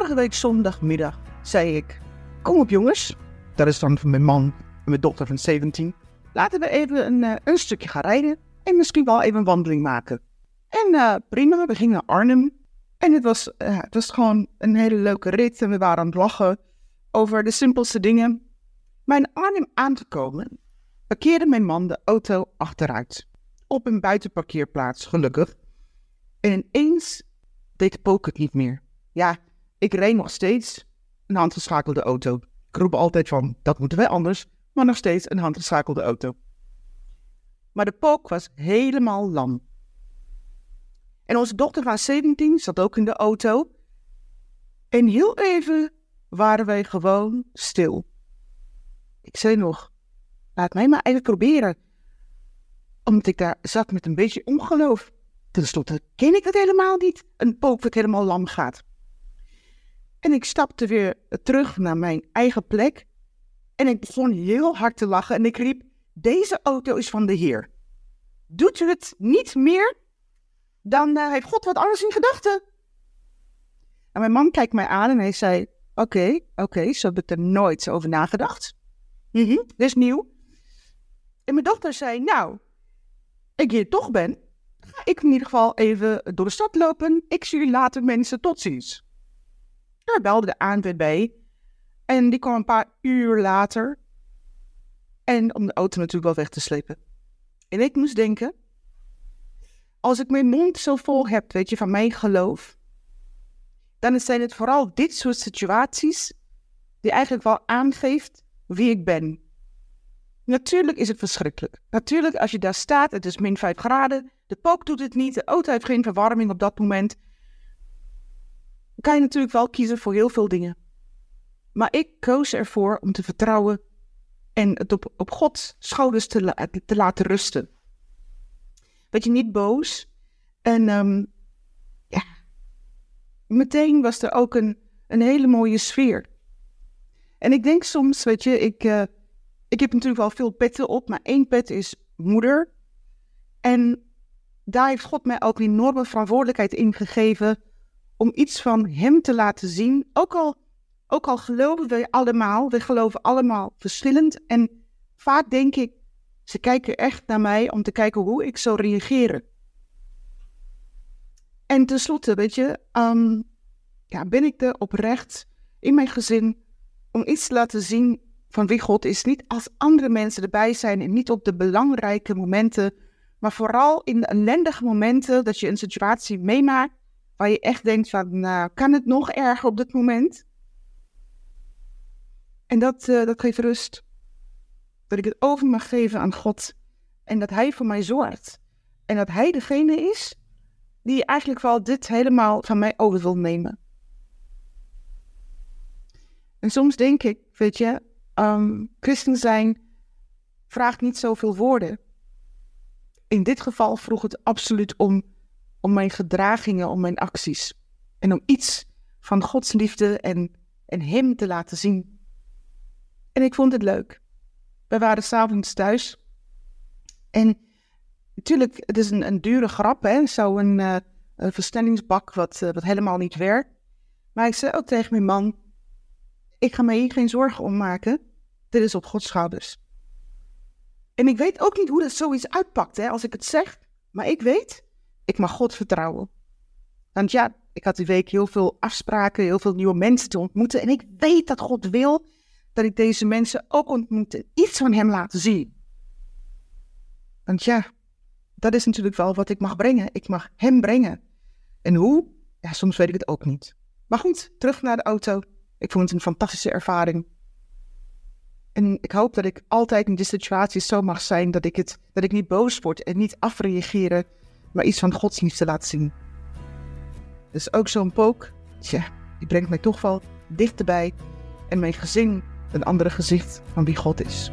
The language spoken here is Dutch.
Vorige week zondagmiddag zei ik: Kom op, jongens. Dat is dan van mijn man en mijn dochter van 17. Laten we even een, uh, een stukje gaan rijden en misschien wel even een wandeling maken. En uh, prima, we gingen naar Arnhem. En het was, uh, het was gewoon een hele leuke rit en we waren aan het lachen over de simpelste dingen. Maar in te komen, parkeerde mijn man de auto achteruit. Op een buitenparkeerplaats, gelukkig. En ineens deed de het niet meer. Ja, ik reed nog steeds een handgeschakelde auto. Ik roep altijd van, dat moeten wij anders, maar nog steeds een handgeschakelde auto. Maar de pook was helemaal lam. En onze dochter van 17 zat ook in de auto. En heel even waren wij gewoon stil. Ik zei nog, laat mij maar even proberen. Omdat ik daar zat met een beetje ongeloof. Ten slotte ken ik het helemaal niet, een pook dat helemaal lam gaat. En ik stapte weer terug naar mijn eigen plek. En ik begon heel hard te lachen en ik riep, deze auto is van de Heer. Doet u het niet meer, dan uh, heeft God wat anders in gedachten. En mijn man kijkt mij aan en hij zei, oké, oké, okay, zo heb ik er nooit over nagedacht. Mm dit is nieuw. En mijn dochter zei, nou, ik hier toch ben, ga ik in ieder geval even door de stad lopen. Ik zie u later mensen, tot ziens. Daar belde de ANWB en die kwam een paar uur later. En om de auto natuurlijk wel weg te slepen. En ik moest denken, als ik mijn mond zo vol heb, weet je, van mijn geloof, dan zijn het vooral dit soort situaties die eigenlijk wel aangeeft wie ik ben. Natuurlijk is het verschrikkelijk. Natuurlijk, als je daar staat, het is min 5 graden, de pook doet het niet, de auto heeft geen verwarming op dat moment. Kan je natuurlijk wel kiezen voor heel veel dingen. Maar ik koos ervoor om te vertrouwen en het op, op Gods schouders te, te laten rusten. Weet je, niet boos. En um, ja, meteen was er ook een, een hele mooie sfeer. En ik denk soms, weet je, ik, uh, ik heb natuurlijk wel veel petten op, maar één pet is moeder. En daar heeft God mij ook een enorme verantwoordelijkheid in gegeven om iets van Hem te laten zien. Ook al, ook al geloven we allemaal, we geloven allemaal verschillend. En vaak denk ik, ze kijken echt naar mij om te kijken hoe ik zou reageren. En tenslotte, weet je, um, ja, ben ik er oprecht in mijn gezin om iets te laten zien van wie God is. Niet als andere mensen erbij zijn en niet op de belangrijke momenten, maar vooral in de ellendige momenten dat je een situatie meemaakt waar je echt denkt van, nou, kan het nog erger op dit moment? En dat, uh, dat geeft rust. Dat ik het over mag geven aan God en dat Hij voor mij zorgt. En dat Hij degene is die eigenlijk wel dit helemaal van mij over wil nemen. En soms denk ik, weet je, um, christen zijn vraagt niet zoveel woorden. In dit geval vroeg het absoluut om, om mijn gedragingen, om mijn acties. En om iets van Gods liefde en, en Hem te laten zien. En ik vond het leuk. We waren s'avonds thuis. En natuurlijk, het is een, een dure grap, hè? Zo'n uh, verstellingsbak wat, uh, wat helemaal niet werkt. Maar ik zei ook tegen mijn man, ik ga me hier geen zorgen om maken. Dit is op Gods schouders. En ik weet ook niet hoe dat zoiets uitpakt, hè, als ik het zeg. Maar ik weet, ik mag God vertrouwen. Want ja, ik had die week heel veel afspraken, heel veel nieuwe mensen te ontmoeten. En ik weet dat God wil dat ik deze mensen ook ontmoet. Iets van Hem laten zien. Want ja, dat is natuurlijk wel wat ik mag brengen. Ik mag Hem brengen. En hoe? Ja, soms weet ik het ook niet. Maar goed, terug naar de auto. Ik vond het een fantastische ervaring. En ik hoop dat ik altijd in die situaties zo mag zijn dat ik, het, dat ik niet boos word en niet afreageren, maar iets van Gods liefde laat zien. Dus ook zo'n pook, die brengt mij toch wel dichterbij en mijn gezin een andere gezicht van wie God is.